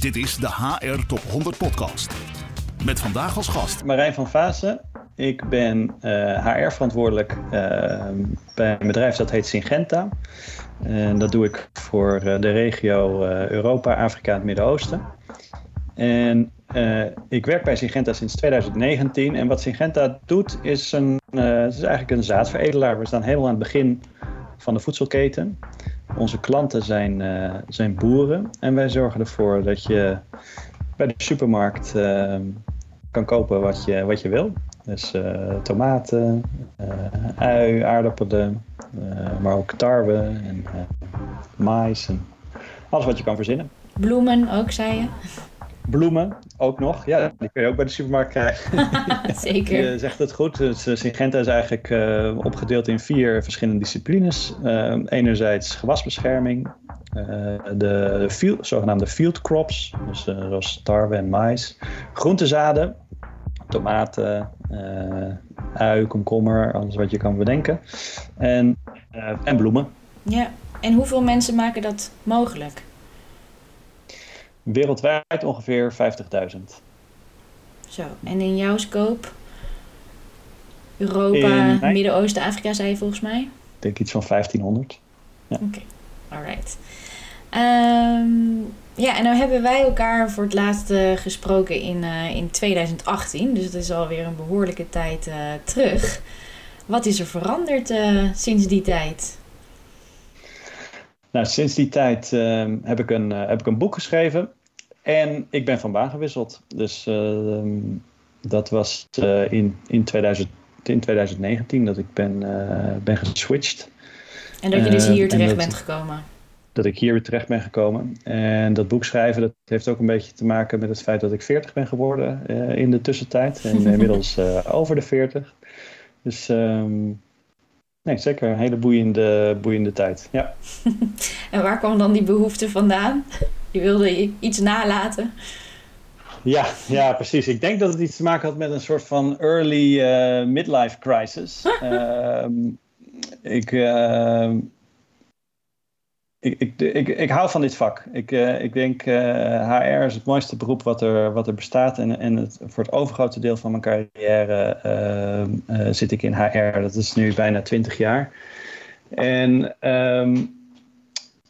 Dit is de HR Top 100 Podcast. Met vandaag als gast Marijn van Vaassen. Ik ben HR-verantwoordelijk uh, bij een bedrijf dat heet Syngenta. En dat doe ik voor uh, de regio Europa, Afrika en het Midden-Oosten. En ik werk bij Syngenta sinds 2019. En wat Syngenta doet is, een, het is eigenlijk een zaadveredelaar. We staan helemaal aan het begin van de voedselketen. Onze klanten zijn, uh, zijn boeren en wij zorgen ervoor dat je bij de supermarkt uh, kan kopen wat je, wat je wil. Dus uh, tomaten, ui, aardappelen, maar ook tarwe en mais en alles wat je kan verzinnen. Bloemen ook, zei je? Bloemen ook nog. Ja, die kun je ook bij de supermarkt krijgen. Zeker. Je zegt het goed. Het Syngenta is eigenlijk uh, opgedeeld in vier verschillende disciplines. Uh, enerzijds gewasbescherming, uh, de field, zogenaamde field crops, dus zoals tarwe en mais, groentezaden, tomaten, ui, komkommer, alles wat je kan bedenken, en, en bloemen. Ja, en hoeveel mensen maken dat mogelijk? Wereldwijd ongeveer 50.000. Zo, en in jouw scope? Europa, mijn... Midden-Oosten, Afrika, zei je volgens mij? Ik denk iets van 1500. Ja. Oké, okay. alright. Um, ja, en nou hebben wij elkaar voor het laatst uh, gesproken in, uh, in 2018. Dus het is alweer een behoorlijke tijd uh, terug. Wat is er veranderd sinds die tijd? Nou, sinds die tijd uh, heb, ik een, uh, heb ik een boek geschreven en ik ben van baan gewisseld. Dus uh, dat was in, in, 2000, in 2019 dat ik ben, ben geswitcht. En dat je dus hier terecht dat, bent gekomen? Dat ik hier weer terecht ben gekomen. En dat boek schrijven, dat heeft ook een beetje te maken met het feit dat ik 40 ben geworden in de tussentijd. En inmiddels over de 40. Dus... Um, Nee, zeker. Een hele boeiende, boeiende tijd. Ja. en waar kwam dan die behoefte vandaan? Je wilde iets nalaten. Ja, ja, precies. Ik denk dat het iets te maken had met een soort van early uh, midlife crisis. uh, ik, uh, ik, ik, ik, hou van dit vak. Ik, uh, ik denk HR is het mooiste beroep wat er, wat er bestaat. En, en het, voor het overgrote deel van mijn carrière zit ik in HR. Dat is nu bijna 20 jaar. En um,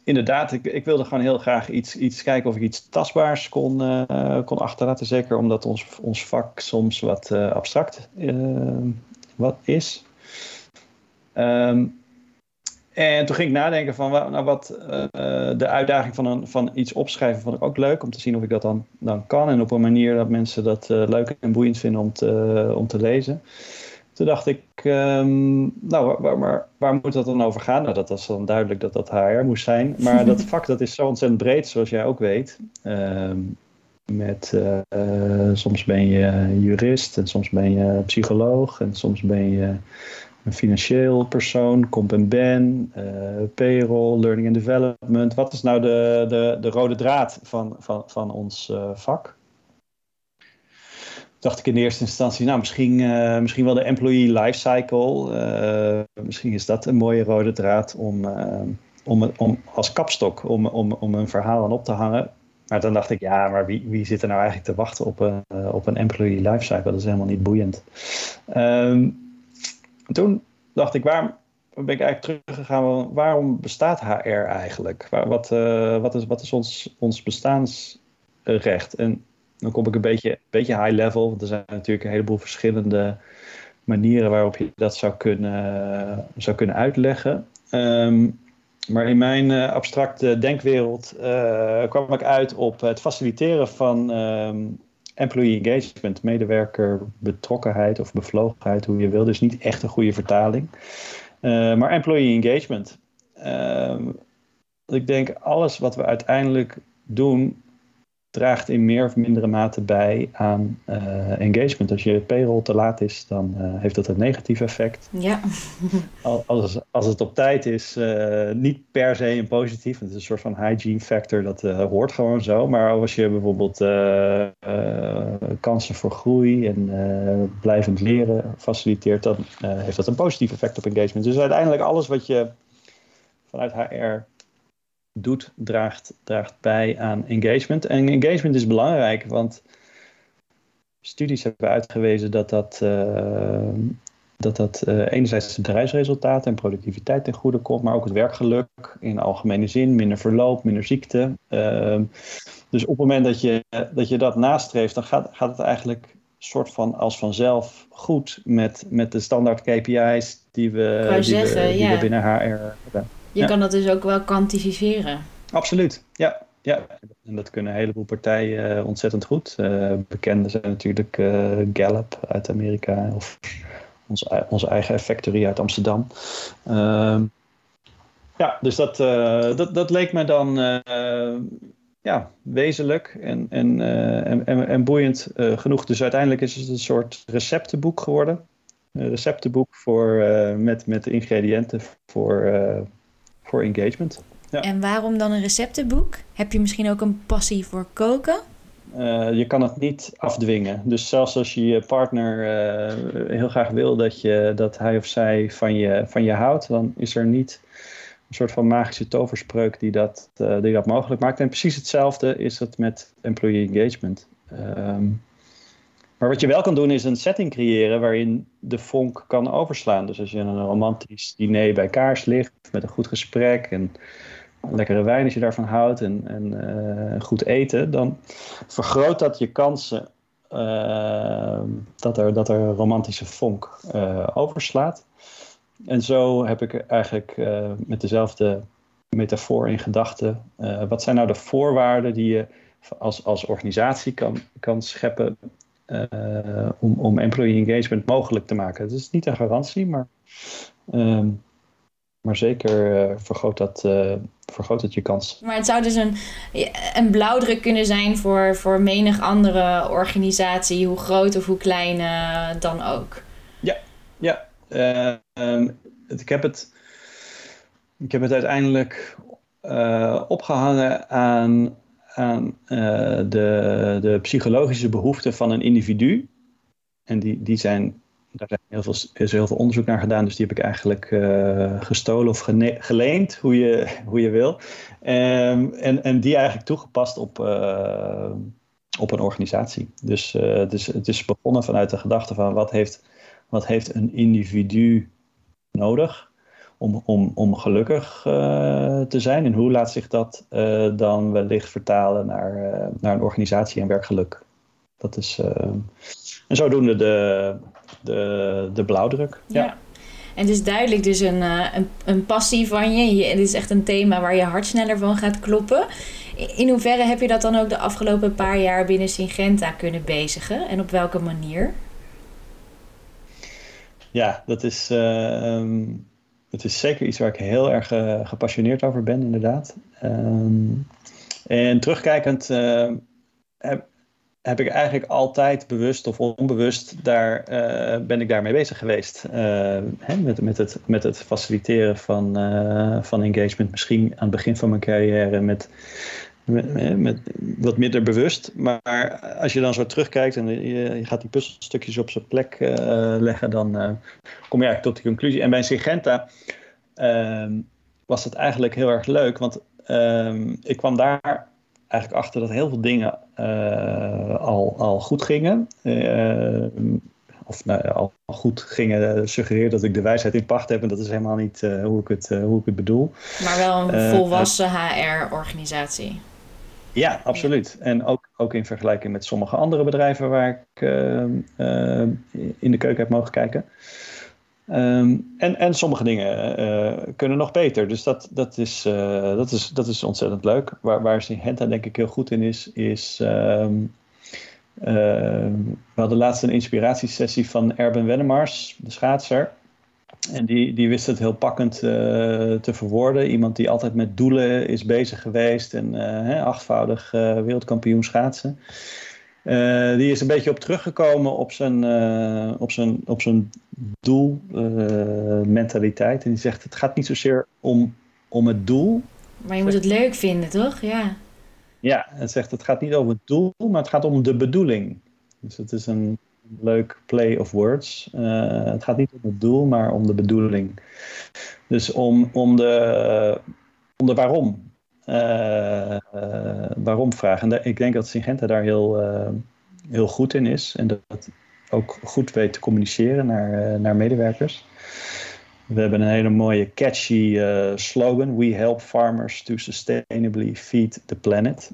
inderdaad, ik, ik, wilde gewoon heel graag iets, iets kijken of ik iets tastbaars kon, uh, kon achterlaten. Zeker omdat ons, ons vak soms wat uh, abstract uh, wat is. Um, en toen ging ik nadenken van nou, wat de uitdaging van, een, van iets opschrijven vond ik ook leuk. Om te zien of ik dat dan, dan kan. En op een manier dat mensen dat leuk en boeiend vinden om te, om te lezen. Toen dacht ik, um, nou, waar, waar, waar, moet dat dan over gaan? Nou, dat was dan duidelijk dat dat HR moest zijn. Maar dat vak dat is zo ontzettend breed, zoals jij ook weet. Um, met, soms ben je jurist en soms ben je psycholoog en soms ben je een financieel persoon, comp en ben, uh, payroll, learning and development. Wat is nou de, de, de rode draad van, van, van ons uh, vak? dacht ik in eerste instantie, nou misschien, uh, misschien wel de employee lifecycle. Misschien is dat een mooie rode draad om, om, om als kapstok om, om, om een verhaal aan op te hangen. Maar dan dacht ik, ja, maar wie, wie zit er nou eigenlijk te wachten op een, op een employee lifecycle? Dat is helemaal niet boeiend. Um, toen dacht ik, waar ben ik eigenlijk teruggegaan? Waarom bestaat HR eigenlijk? Wat, wat, is, wat is ons, ons bestaansrecht? En dan kom ik een beetje, beetje high level. Want er zijn natuurlijk een heleboel verschillende manieren waarop je dat zou kunnen, zou kunnen uitleggen. Um, maar in mijn uh, abstracte denkwereld uh, kwam ik uit op het faciliteren van um, employee engagement, medewerker betrokkenheid of bevlogenheid, hoe je wil. Dus niet echt een goede vertaling. Uh, maar employee engagement. ik denk alles wat we uiteindelijk doen draagt in meer of mindere mate bij aan uh, engagement. Als je payroll te laat is, dan uh, heeft dat een negatief effect. Ja. als, als het op tijd is, uh, niet per se een positief. Het is een soort van hygiene factor, dat hoort gewoon zo. Maar als je bijvoorbeeld kansen voor groei en blijvend leren faciliteert, dan heeft dat een positief effect op engagement. Dus uiteindelijk alles wat je vanuit HR doet, draagt, draagt bij aan engagement. En engagement is belangrijk, want studies hebben uitgewezen dat dat, uh, dat, dat uh, enerzijds het bedrijfsresultaat en productiviteit ten goede komt, maar ook het werkgeluk in algemene zin, minder verloop, minder ziekte. Uh, dus op het moment dat je dat, je dat nastreeft, dan gaat, gaat het eigenlijk soort van als vanzelf goed met, met de standaard KPI's die we, die zeggen, we, die ja. we binnen HR hebben. Je Ja. kan dat dus ook wel kwantificeren. Absoluut, ja. ja. En dat kunnen een heleboel partijen eh, ontzettend goed. Eh bekende zijn natuurlijk eh, Gallup uit Amerika of onze, onze eigen factory uit Amsterdam. Ehm, ja, dus dat, dat, dat leek me dan ja, wezenlijk en, en, en, en, en boeiend genoeg. Dus uiteindelijk is het een soort receptenboek geworden. Een receptenboek voor, met, met ingrediënten voor, voor engagement. Ja. En waarom dan een receptenboek? Heb je misschien ook een passie voor koken? Eh, je kan het niet afdwingen. Dus zelfs als je je partner eh, heel graag wil dat, je, dat hij of zij van je, van je houdt, dan is er niet een soort van magische toverspreuk die dat, eh, die dat mogelijk maakt. En precies hetzelfde is het met employee engagement. Ehm, maar wat je wel kan doen is een setting creëren waarin de vonk kan overslaan. Dus als je een romantisch diner bij kaars ligt met een goed gesprek en lekkere wijn als je daarvan houdt en, en eh, goed eten, dan vergroot dat je kansen eh, dat, er, dat er romantische vonk eh, overslaat. En zo heb ik eigenlijk met dezelfde metafoor in gedachten. wat zijn nou de voorwaarden die je als, als organisatie kan, kan scheppen eh, om, om employee engagement mogelijk te maken? Het is niet een garantie, maar, ehm, maar zeker eh, vergroot, dat, eh, vergroot het je kans. Maar het zou dus een, een blauwdruk kunnen zijn voor, voor menig andere organisatie, hoe groot of hoe klein dan ook. Ja, eh, ehm, het- ik, heb het, ik heb het uiteindelijk eh, opgehangen aan, aan eh, de, de psychologische behoeften van een individu. En die, die zijn, daar zijn heel veel, is heel veel onderzoek naar gedaan, dus die heb ik eigenlijk eh, gestolen of geleend, hoe je, hoe je wil. Ehm, en, en die eigenlijk toegepast op, eh, op een organisatie. Dus, eh, dus het is begonnen vanuit de gedachte van wat heeft wat heeft een individu nodig om, om, om gelukkig eh, te zijn? En hoe laat zich dat eh, dan wellicht vertalen naar, eh, naar een organisatie en werkgeluk? Dat is, en zodoende de, de, de blauwdruk. Ja. Ja. En het is duidelijk dus een, eh, een, een passie van je. je. Het is echt een thema waar je hart sneller van gaat kloppen. In- hoeverre heb je dat dan ook de afgelopen paar jaar binnen Syngenta kunnen bezigen? En op welke manier? Ja, dat is, eh, ehm, het is zeker iets waar ik heel erg eh, gepassioneerd over ben, inderdaad. Ehm, en terugkijkend eh, heb, heb ik eigenlijk altijd bewust of onbewust daar eh, ben ik daarmee bezig geweest. Hè, met, met, het, met het faciliteren van, van engagement. Misschien aan het begin van mijn carrière met, met, met wat minder bewust. Maar als je dan zo terugkijkt en je, je gaat die puzzelstukjes op zijn plek eh, leggen, dan eh, kom je eigenlijk tot die conclusie. En bij Syngenta ehm, was het eigenlijk heel erg leuk, want ehm, ik kwam daar eigenlijk achter dat heel veel dingen eh, al, al goed gingen. Of nou, al goed gingen suggereert dat ik de wijsheid in pacht heb. En dat is helemaal niet hoe, ik het, hoe ik het bedoel. Maar wel een volwassen HR-organisatie. Ja, absoluut. En ook, ook in vergelijking met sommige andere bedrijven waar ik eh, eh, in de keuken heb mogen kijken. Ehm, en, en sommige dingen eh, kunnen nog beter. Dus dat, dat, is, dat, is, dat is ontzettend leuk. Waar, waar Syngenta denk ik heel goed in is, is... ehm, ehm, we hadden laatst een inspiratiesessie van Erben Wennemars, de schaatser. En die, die wist het heel pakkend eh, te verwoorden. Iemand die altijd met doelen is bezig geweest. En eh, hè, achtvoudig eh, wereldkampioen schaatsen. Die is een beetje op teruggekomen op zijn, op zijn, op zijn doelmentaliteit. en die zegt, het gaat niet zozeer om, om het doel. Maar je moet het leuk vinden, toch? Ja. Ja, het zegt, het gaat niet over het doel, maar het gaat om de bedoeling. Dus het is een leuk play of words. Eh, het gaat niet om het doel, maar om de bedoeling. Dus om, om, de, om de waarom. waarom vragen? En ik denk dat Syngenta daar heel, heel goed in is. En dat ook goed weet te communiceren naar, naar medewerkers. We hebben een hele mooie catchy slogan. We help farmers to sustainably feed the planet.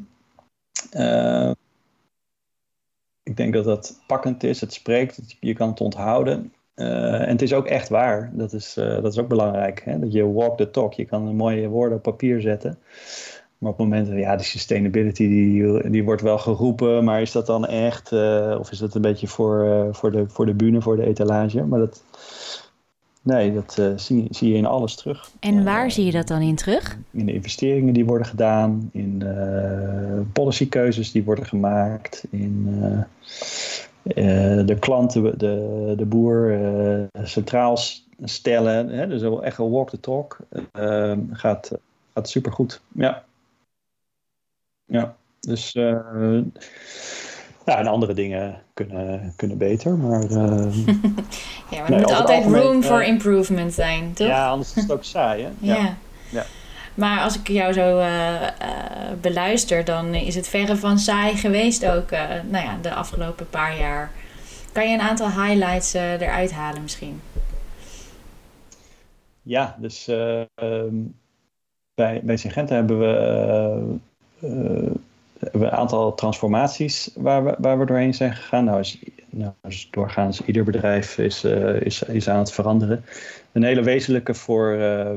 Ik denk dat dat pakkend is. Het spreekt, je kan het onthouden. Uh, en het is ook echt waar. Dat is, dat is ook belangrijk. Hè? Dat je walk the talk. Je kan mooie woorden op papier zetten. Maar op het moment, ja, die sustainability die, die wordt wel geroepen, maar is dat dan echt? of is dat een beetje voor, voor, de, voor de bühne, voor de etalage? Maar dat, Nee, dat uh, zie, zie, je in alles terug. En waar uh, zie je dat dan in terug? In de investeringen die worden gedaan, in uh, policykeuzes die worden gemaakt, in de klanten, de, de boer centraal stellen. Hè, dus echt een walk the talk. gaat, gaat supergoed. Ja. Ja, dus ja, en andere dingen kunnen, kunnen beter. Maar, uh, ja, maar er moet altijd room for uh, improvement zijn, toch? Ja, anders is het ook saai, hè? ja. ja. Maar als ik jou zo uh, beluister, dan is het verre van saai geweest ook nou ja, de afgelopen paar jaar. Kan je een aantal highlights eruit halen misschien? Ja, dus ehm, bij, bij Syngenta hebben we een aantal transformaties waar we, waar we doorheen zijn gegaan. Nou, is, nou is doorgaans ieder bedrijf is, uh, is, is aan het veranderen. Een hele wezenlijke voor, uh,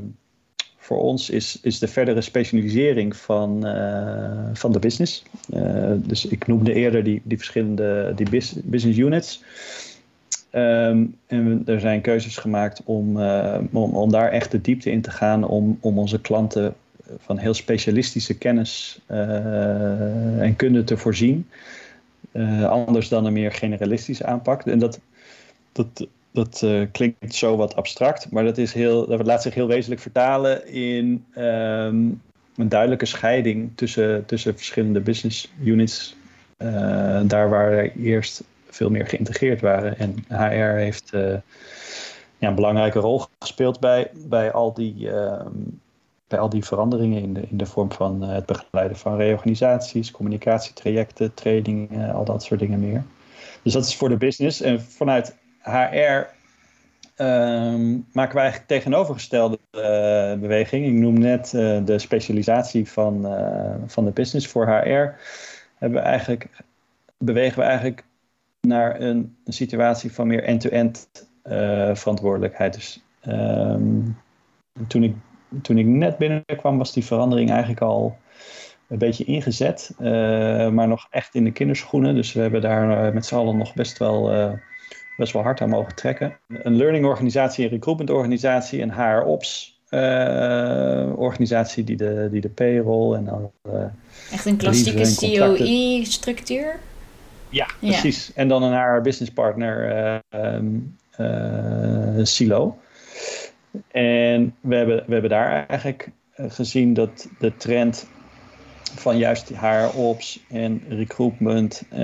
voor ons is, is de verdere specialisering van, uh, van de business. dus ik noemde eerder die, die verschillende die business units. Um, en er zijn keuzes gemaakt om, om, om daar echt de diepte in te gaan om, om onze klanten van heel specialistische kennis uh, en kunde te voorzien. Uh, anders dan een meer generalistische aanpak. En dat, dat, dat uh, klinkt zo wat abstract, maar dat, is heel, dat laat zich heel wezenlijk vertalen in um, een duidelijke scheiding tussen, tussen verschillende business units. daar waar eerst veel meer geïntegreerd waren. En HR heeft ja, een belangrijke rol gespeeld bij, bij al die ehm, bij al die veranderingen in de, in de vorm van eh, het begeleiden van reorganisaties, communicatietrajecten, trainingen, al dat soort dingen meer. Dus dat is voor de business. En vanuit HR ehm, maken we eigenlijk tegenovergestelde uh, beweging. Ik noem net uh, de specialisatie van, van de business voor HR. Hebben we eigenlijk, bewegen we eigenlijk naar een, situatie van meer end-to-end verantwoordelijkheid. Dus um, toen ik toen ik net binnenkwam, was die verandering eigenlijk al een beetje ingezet. Uh, maar nog echt in de kinderschoenen. Dus we hebben daar uh, met z'n allen nog best wel, uh, best wel hard aan mogen trekken. Een learning organisatie, een recruitment organisatie, een HR ops organisatie die de, die de payroll en dan. echt een klassieke COE structuur? Ja, precies. En dan een HR business partner um, silo. En we hebben, we hebben daar eigenlijk eh, gezien dat de trend van juist haar ops en recruitment, uh,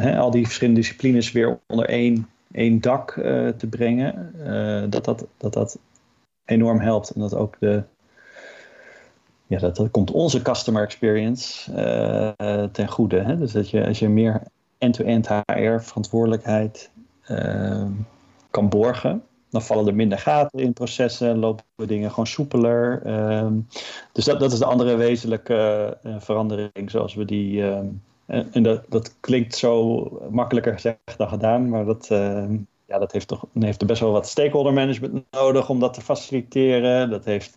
hè, al die verschillende disciplines weer onder één, één dak uh, te brengen, dat, dat, dat dat enorm helpt. En dat ook de, ja, dat, dat komt onze customer experience ten goede. Hè? Dus dat je als je meer end-to-end HR verantwoordelijkheid kan borgen, dan vallen er minder gaten in processen, lopen dingen gewoon soepeler. Ehm, dus dat, dat is de andere wezenlijke uh, verandering zoals we die. Ehm, en, dat, dat klinkt zo makkelijker gezegd dan gedaan, maar dat, ehm, ja, dat heeft toch heeft er best wel wat stakeholder management nodig om dat te faciliteren. Dat heeft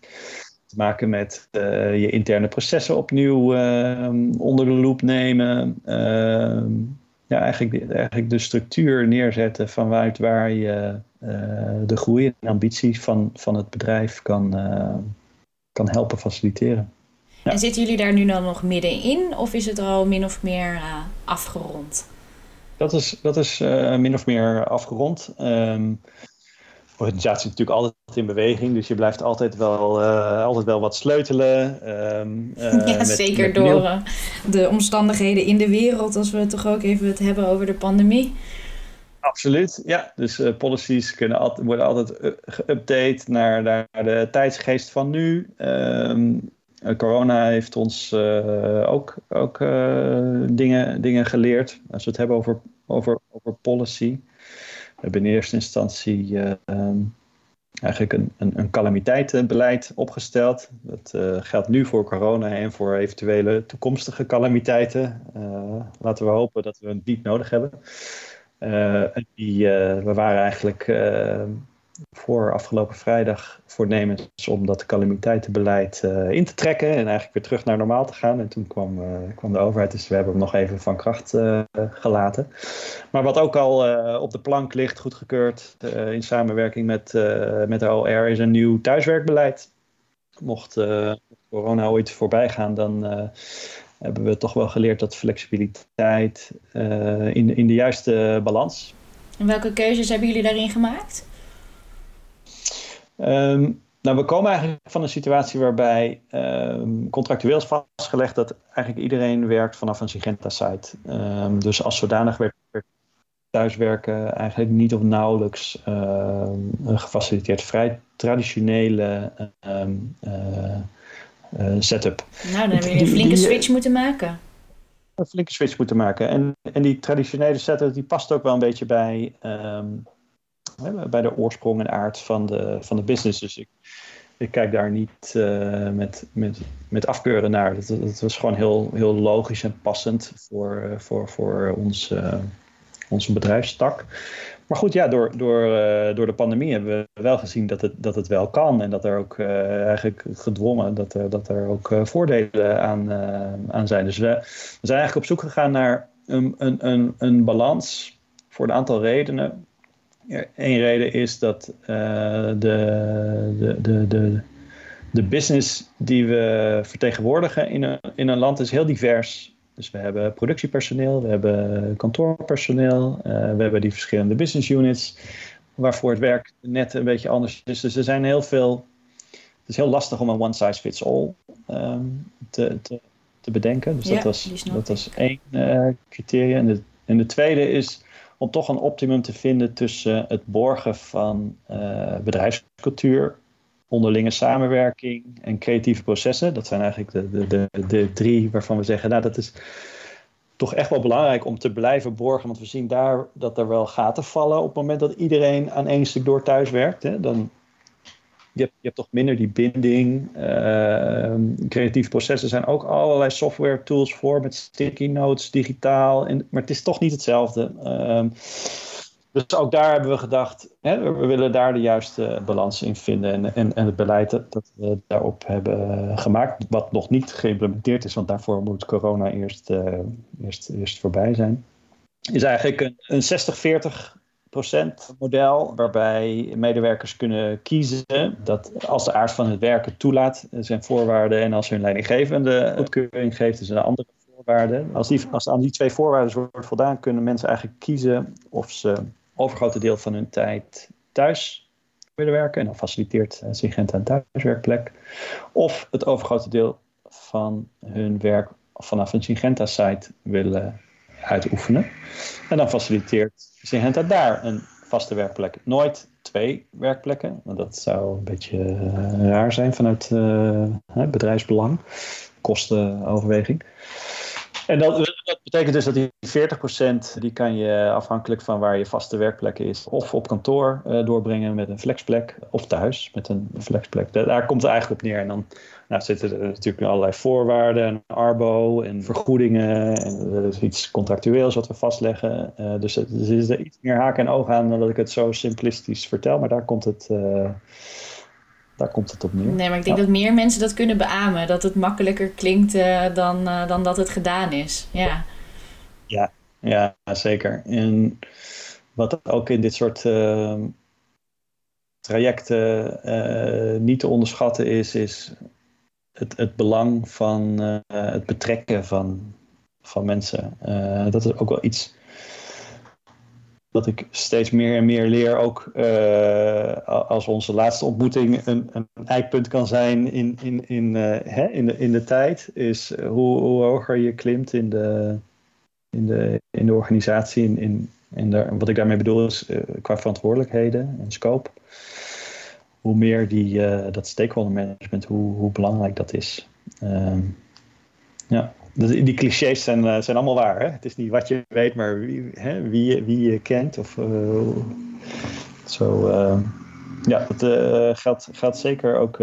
te maken met uh, je interne processen opnieuw onder de loep nemen. Ja, eigenlijk, eigenlijk de structuur neerzetten vanuit waar je eh, de groei en ambitie van, van het bedrijf kan, eh, kan helpen faciliteren. Ja. En zitten jullie daar nu dan nog middenin of is het al min of meer uh, afgerond? Dat is, dat is min of meer afgerond. Um, de organisatie is natuurlijk altijd in beweging, dus je blijft altijd wel, uh, altijd wel wat sleutelen. Um, ja, met, zeker met door de omstandigheden in de wereld, als we het toch ook even het hebben over de pandemie. Absoluut, ja. Dus policies kunnen worden altijd geüpdate naar, naar de tijdsgeest van nu. Um, corona heeft ons ook, ook dingen, dingen geleerd. Als we het hebben over, over, over policy. We hebben in eerste instantie ehm, eigenlijk een, een, een calamiteitenbeleid opgesteld. Dat uh, geldt nu voor corona en voor eventuele toekomstige calamiteiten. Uh, laten we hopen dat we het niet nodig hebben. Die, we waren eigenlijk voor afgelopen vrijdag voornemens om dat calamiteitenbeleid uh, in te trekken en eigenlijk weer terug naar normaal te gaan. En toen kwam, uh, kwam de overheid, dus we hebben hem nog even van kracht uh, gelaten. Maar wat ook al op de plank ligt, goedgekeurd in samenwerking met, met de OR, is een nieuw thuiswerkbeleid. Mocht corona ooit voorbij gaan, dan hebben we toch wel geleerd dat flexibiliteit in, in de juiste balans. En welke keuzes hebben jullie daarin gemaakt? Um, nou, we komen eigenlijk van een situatie waarbij um, contractueel is vastgelegd dat eigenlijk iedereen werkt vanaf een Sigenta-site. Um, dus als zodanig werd, werd thuiswerken eigenlijk niet of nauwelijks gefaciliteerd. Vrij traditionele uh, uh, setup. Nou, dan hebben jullie een flinke switch moeten maken. Een flinke switch moeten maken. En, en die traditionele setup die past ook wel een beetje bij bij de oorsprong en aard van de, van de business. Dus ik, ik kijk daar niet uh, met, met, met afkeuren naar. Dat, dat was gewoon heel, heel logisch en passend voor, uh, voor, voor ons, uh, onze bedrijfstak. Maar goed, ja, door, door, door de pandemie hebben we wel gezien dat het, dat het wel kan. En dat er ook eigenlijk gedwongen dat er, dat er ook voordelen aan, aan zijn. Dus we, we zijn eigenlijk op zoek gegaan naar een, een, een, een balans voor een aantal redenen Eén reden is dat uh, de, de, de, de, de business die we vertegenwoordigen in een, in een land is heel divers. Dus we hebben productiepersoneel, we hebben kantoorpersoneel, uh, we hebben die verschillende business units, waarvoor het werk net een beetje anders is. Dus er zijn heel veel. Het is heel lastig om een one size fits all um, te, te, te, bedenken. Dus ja, dat was, dat was één uh, criterium. En de, en de tweede is om toch een optimum te vinden tussen het borgen van uh, bedrijfscultuur, onderlinge samenwerking en creatieve processen. Dat zijn eigenlijk de, de, de, de drie waarvan we zeggen, nou dat is toch echt wel belangrijk om te blijven borgen. Want we zien daar dat er wel gaten vallen op het moment dat iedereen aan één stuk door thuis werkt. Hè, dan je hebt, je toch minder die binding. Uh, creatieve processen zijn ook allerlei software tools voor met sticky notes, digitaal. En, maar het is toch niet hetzelfde. Uh, dus ook daar hebben we gedacht, hè, we willen daar de juiste balans in vinden. En, en, en het beleid dat, we daarop hebben gemaakt, wat nog niet geïmplementeerd is, want daarvoor moet corona eerst, uh, eerst, eerst voorbij zijn, is eigenlijk een, een 60-40 model, waarbij medewerkers kunnen kiezen dat als de aard van het werken toelaat, zijn voorwaarden en als hun leidinggevende goedkeuring geeft, is een andere voorwaarde. Als, die, als aan die twee voorwaarden wordt voldaan, kunnen mensen eigenlijk kiezen of ze overgrote deel van hun tijd thuis willen werken en dan faciliteert Syngenta een thuiswerkplek, of het overgrote deel van hun werk vanaf een Syngenta-site willen uitoefenen. En dan faciliteert Syngenta daar een vaste werkplek. Nooit twee werkplekken, want dat zou een beetje uh, raar zijn vanuit uh, bedrijfsbelang, kostenoverweging. En dat, betekent dus dat die 40% die kan je afhankelijk van waar je vaste werkplek is, of op kantoor uh, doorbrengen met een flexplek, of thuis met een flexplek. Daar komt het eigenlijk op neer. En dan nou, zitten er natuurlijk allerlei voorwaarden, en arbo en vergoedingen. En er is iets contractueels wat we vastleggen. Uh, dus er is er iets meer haken en ogen aan dan dat ik het zo simplistisch vertel. Maar daar komt het, uh, daar komt het op neer. Nee, maar ik denk ja. dat meer mensen dat kunnen beamen. Dat het makkelijker klinkt uh, dan, dan dat het gedaan is. Ja, ja, ja zeker. En wat ook in dit soort trajecten niet te onderschatten is, is het, het belang van uh, het betrekken van, van mensen. Uh, dat is ook wel iets dat ik steeds meer en meer leer. Ook als onze laatste ontmoeting een, een eikpunt kan zijn in, in, in, hè, in, de, in de tijd. Is hoe, hoe hoger je klimt in de, in de, in de organisatie. In, in, in wat ik daarmee bedoel is qua verantwoordelijkheden en scope hoe meer die, uh, dat stakeholder management, hoe, hoe belangrijk dat is. Ehm, ja, die clichés zijn, zijn allemaal waar. Hè? Het is niet wat je weet, maar wie, hè, wie, wie je kent. Of, zo, ehm, ja, dat geldt, geldt zeker ook,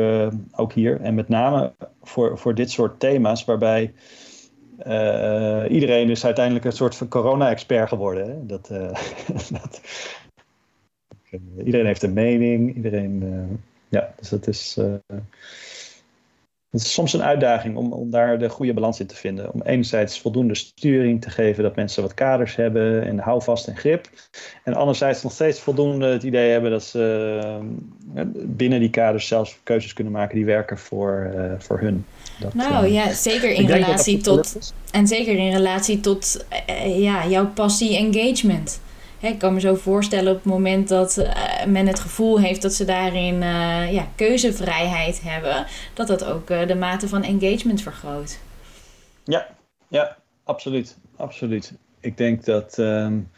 ook hier. En met name voor, voor dit soort thema's, waarbij uh, iedereen is uiteindelijk een soort van corona-expert geworden. Hè? Dat, uh, dat, iedereen heeft een mening. Iedereen, ja, dus dat is, het is soms een uitdaging om, om daar de goede balans in te vinden. Om enerzijds voldoende sturing te geven dat mensen wat kaders hebben en houvast en grip. En anderzijds nog steeds voldoende het idee hebben dat ze binnen die kaders zelfs keuzes kunnen maken die werken voor, voor hun. Dat, nou uh, ja, zeker in relatie tot. En zeker in relatie tot uh, ja, jouw passie engagement. Ik kan me zo voorstellen op het moment dat uh, men het gevoel heeft dat ze daarin ja, keuzevrijheid hebben, dat dat ook de mate van engagement vergroot. Ja, ja, absoluut. absoluut. Ik denk dat. Um,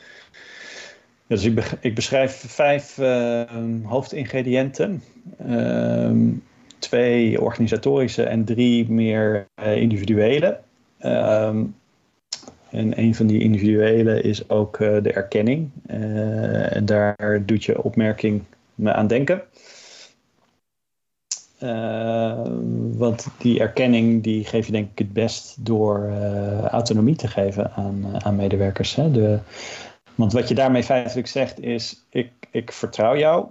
dus ik, ik beschrijf vijf ehm, hoofdingrediënten. Um, twee organisatorische en drie meer individuele. Ehm, en een van die individuele is ook uh, de erkenning. Uh, en daar doet je opmerking me aan denken. want die erkenning die geef je denk ik het best door autonomie te geven aan, aan medewerkers. Hè? De, want wat je daarmee feitelijk zegt is, ik, ik vertrouw jou,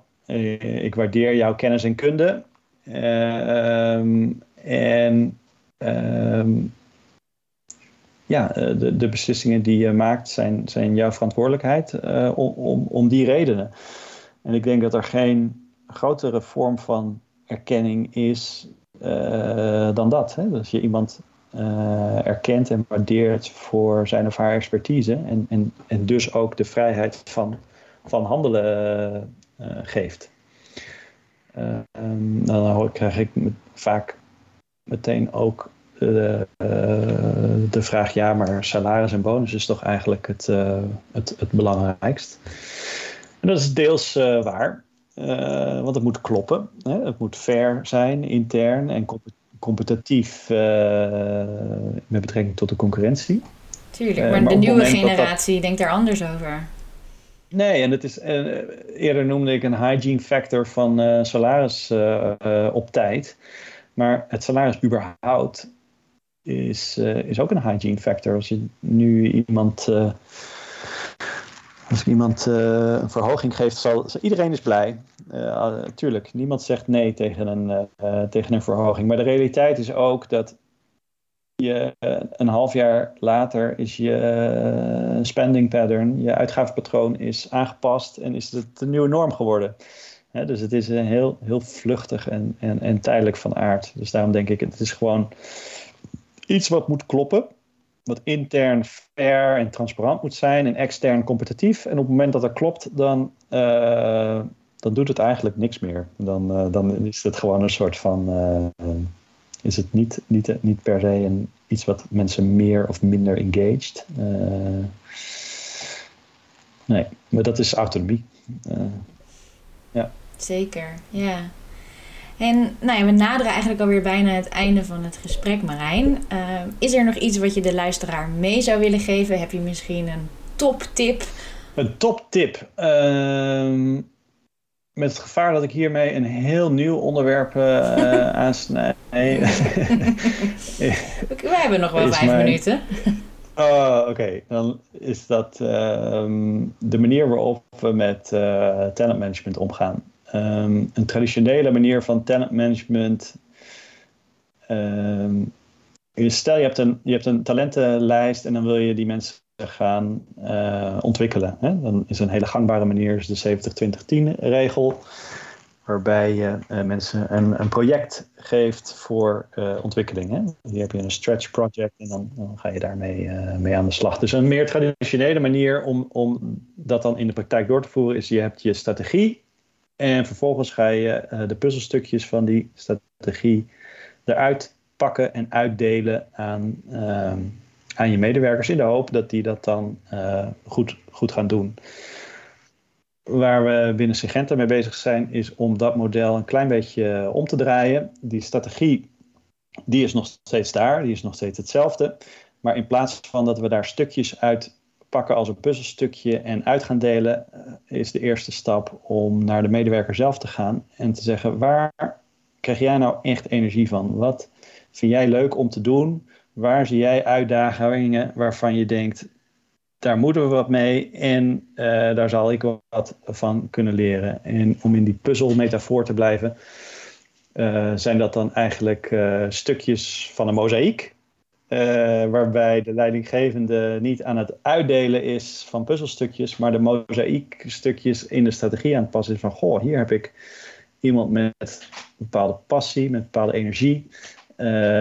ik waardeer jouw kennis en kunde Ehm, en ehm, ja, eh, de, de, beslissingen die je maakt zijn, zijn jouw verantwoordelijkheid uh, om, om, om die redenen. En ik denk dat er geen grotere vorm van erkenning is uh, dan dat. Hè? Dus je iemand erkent en waardeert voor zijn of haar expertise en, en, en dus ook de vrijheid van, van handelen geeft. Um, dan krijg ik vaak meteen ook de, uh, de vraag: ja, maar salaris en bonus is toch eigenlijk het, uh, het, het belangrijkst? En dat is deels waar, want het moet kloppen. Hè? Het moet fair zijn, intern en competitief met betrekking tot de concurrentie. Tuurlijk, maar, maar de nieuwe generatie denkt daar anders over. Nee, en het is, uh, eerder noemde ik een hygiene factor van uh, salaris op tijd. Maar het salaris überhaupt is, is ook een hygiene factor. Als je nu iemand, als iemand een verhoging geeft, zal, iedereen is blij. tuurlijk, niemand zegt nee tegen een, tegen een verhoging. Maar de realiteit is ook dat je, eh, een half jaar later is je uh, spending pattern, je uitgavenpatroon is aangepast en is het de nieuwe norm geworden. dus het is heel, heel vluchtig en, en, en tijdelijk van aard. Dus daarom denk ik, het is gewoon iets wat moet kloppen. Wat intern fair en transparant moet zijn en extern competitief. En op het moment dat dat klopt, dan, uh, dan doet het eigenlijk niks meer. Dan, dan is het gewoon een soort van is het niet, niet, niet per se een, iets wat mensen meer of minder engaged. Nee, maar dat is autonomie. Ja. Zeker, ja. En nou ja, we naderen eigenlijk alweer bijna het einde van het gesprek, Marijn. Uh, is er nog iets wat je de luisteraar mee zou willen geven? Heb je misschien een toptip? Een toptip? Uh, met het gevaar dat ik hiermee een heel nieuw onderwerp uh, aansnijd. We hebben nog wel vijf minuten. Oh, oké. Dan is dat ehm, de manier waarop we met uh, talentmanagement omgaan. Um, een traditionele manier van talentmanagement. Um, stel je hebt, een, je hebt een talentenlijst en dan wil je die mensen gaan uh, ontwikkelen. Hè? Dan is een hele gangbare manier is de 70-20-10 regel. Waarbij je uh, mensen een, een, project geeft voor uh, ontwikkeling. Hè? Hier heb je een stretch project en dan, dan ga je daarmee mee aan de slag. Dus een meer traditionele manier om, om dat dan in de praktijk door te voeren is je hebt je strategie. En vervolgens ga je de puzzelstukjes van die strategie eruit pakken en uitdelen aan ehm, aan je medewerkers in de hoop dat die dat dan uh, goed, goed gaan doen. Waar we binnen Sigenta mee bezig zijn, is om dat model een klein beetje om te draaien. Die strategie die is nog steeds daar, die is nog steeds hetzelfde. Maar in plaats van dat we daar stukjes uit pakken als een puzzelstukje en uit gaan delen, eh, is de eerste stap om naar de medewerker zelf te gaan en te zeggen: waar krijg jij nou echt energie van? Wat vind jij leuk om te doen? Waar zie jij uitdagingen waarvan je denkt: daar moeten we wat mee en uh, daar zal ik wat van kunnen leren. En om in die puzzelmetafoor te blijven, uh, zijn dat dan eigenlijk stukjes van een mozaïek. Waarbij de leidinggevende niet aan het uitdelen is van puzzelstukjes, maar de mozaïekstukjes in de strategie aan het passen is van: goh, hier heb ik iemand met een bepaalde passie, met bepaalde energie,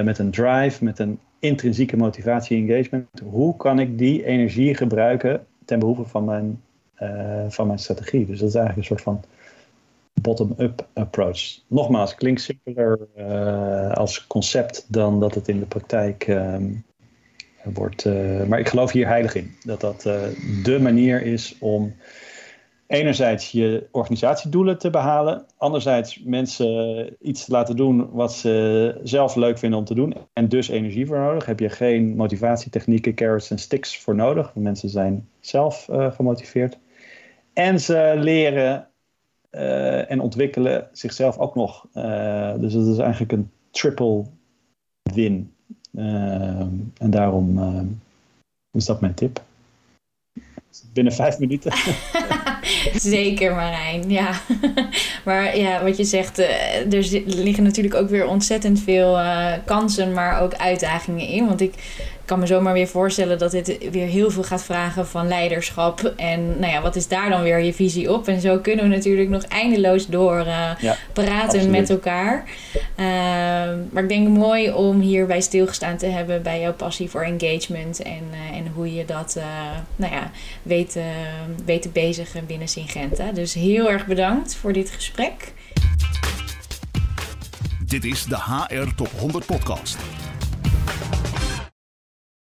met een drive, met een intrinsieke motivatie engagement. Hoe kan ik die energie gebruiken ten behoeve van mijn, uh, van mijn strategie? Dus dat is eigenlijk een soort van bottom-up approach. Nogmaals, klinkt simpeler uh, als concept dan dat het in de praktijk um, wordt. Uh, maar ik geloof hier heilig in. Dat dat de manier is om enerzijds je organisatiedoelen te behalen. Anderzijds mensen iets te laten doen wat ze zelf leuk vinden om te doen. En dus energie voor nodig. Heb je geen motivatietechnieken, carrots en sticks voor nodig. Mensen zijn zelf uh, gemotiveerd. En ze leren uh, en ontwikkelen zichzelf ook nog. Uh, dus dat is eigenlijk een triple win. en daarom is dat mijn tip. Binnen vijf minuten. Zeker Marijn, ja. maar ja, wat je zegt, er liggen natuurlijk ook weer ontzettend veel kansen, maar ook uitdagingen in. Want ik kan me zomaar weer voorstellen dat dit weer heel veel gaat vragen van leiderschap. En nou ja, wat is daar dan weer je visie op? En zo kunnen we natuurlijk nog eindeloos door uh, ja, praten absoluut. met elkaar. maar ik denk mooi om hierbij stilgestaan te hebben bij jouw passie voor engagement. En, en hoe je dat nou ja, weet, weet te bezigen binnen Syngenta. Dus heel erg bedankt voor dit gesprek. Dit is de HR Top 100 Podcast.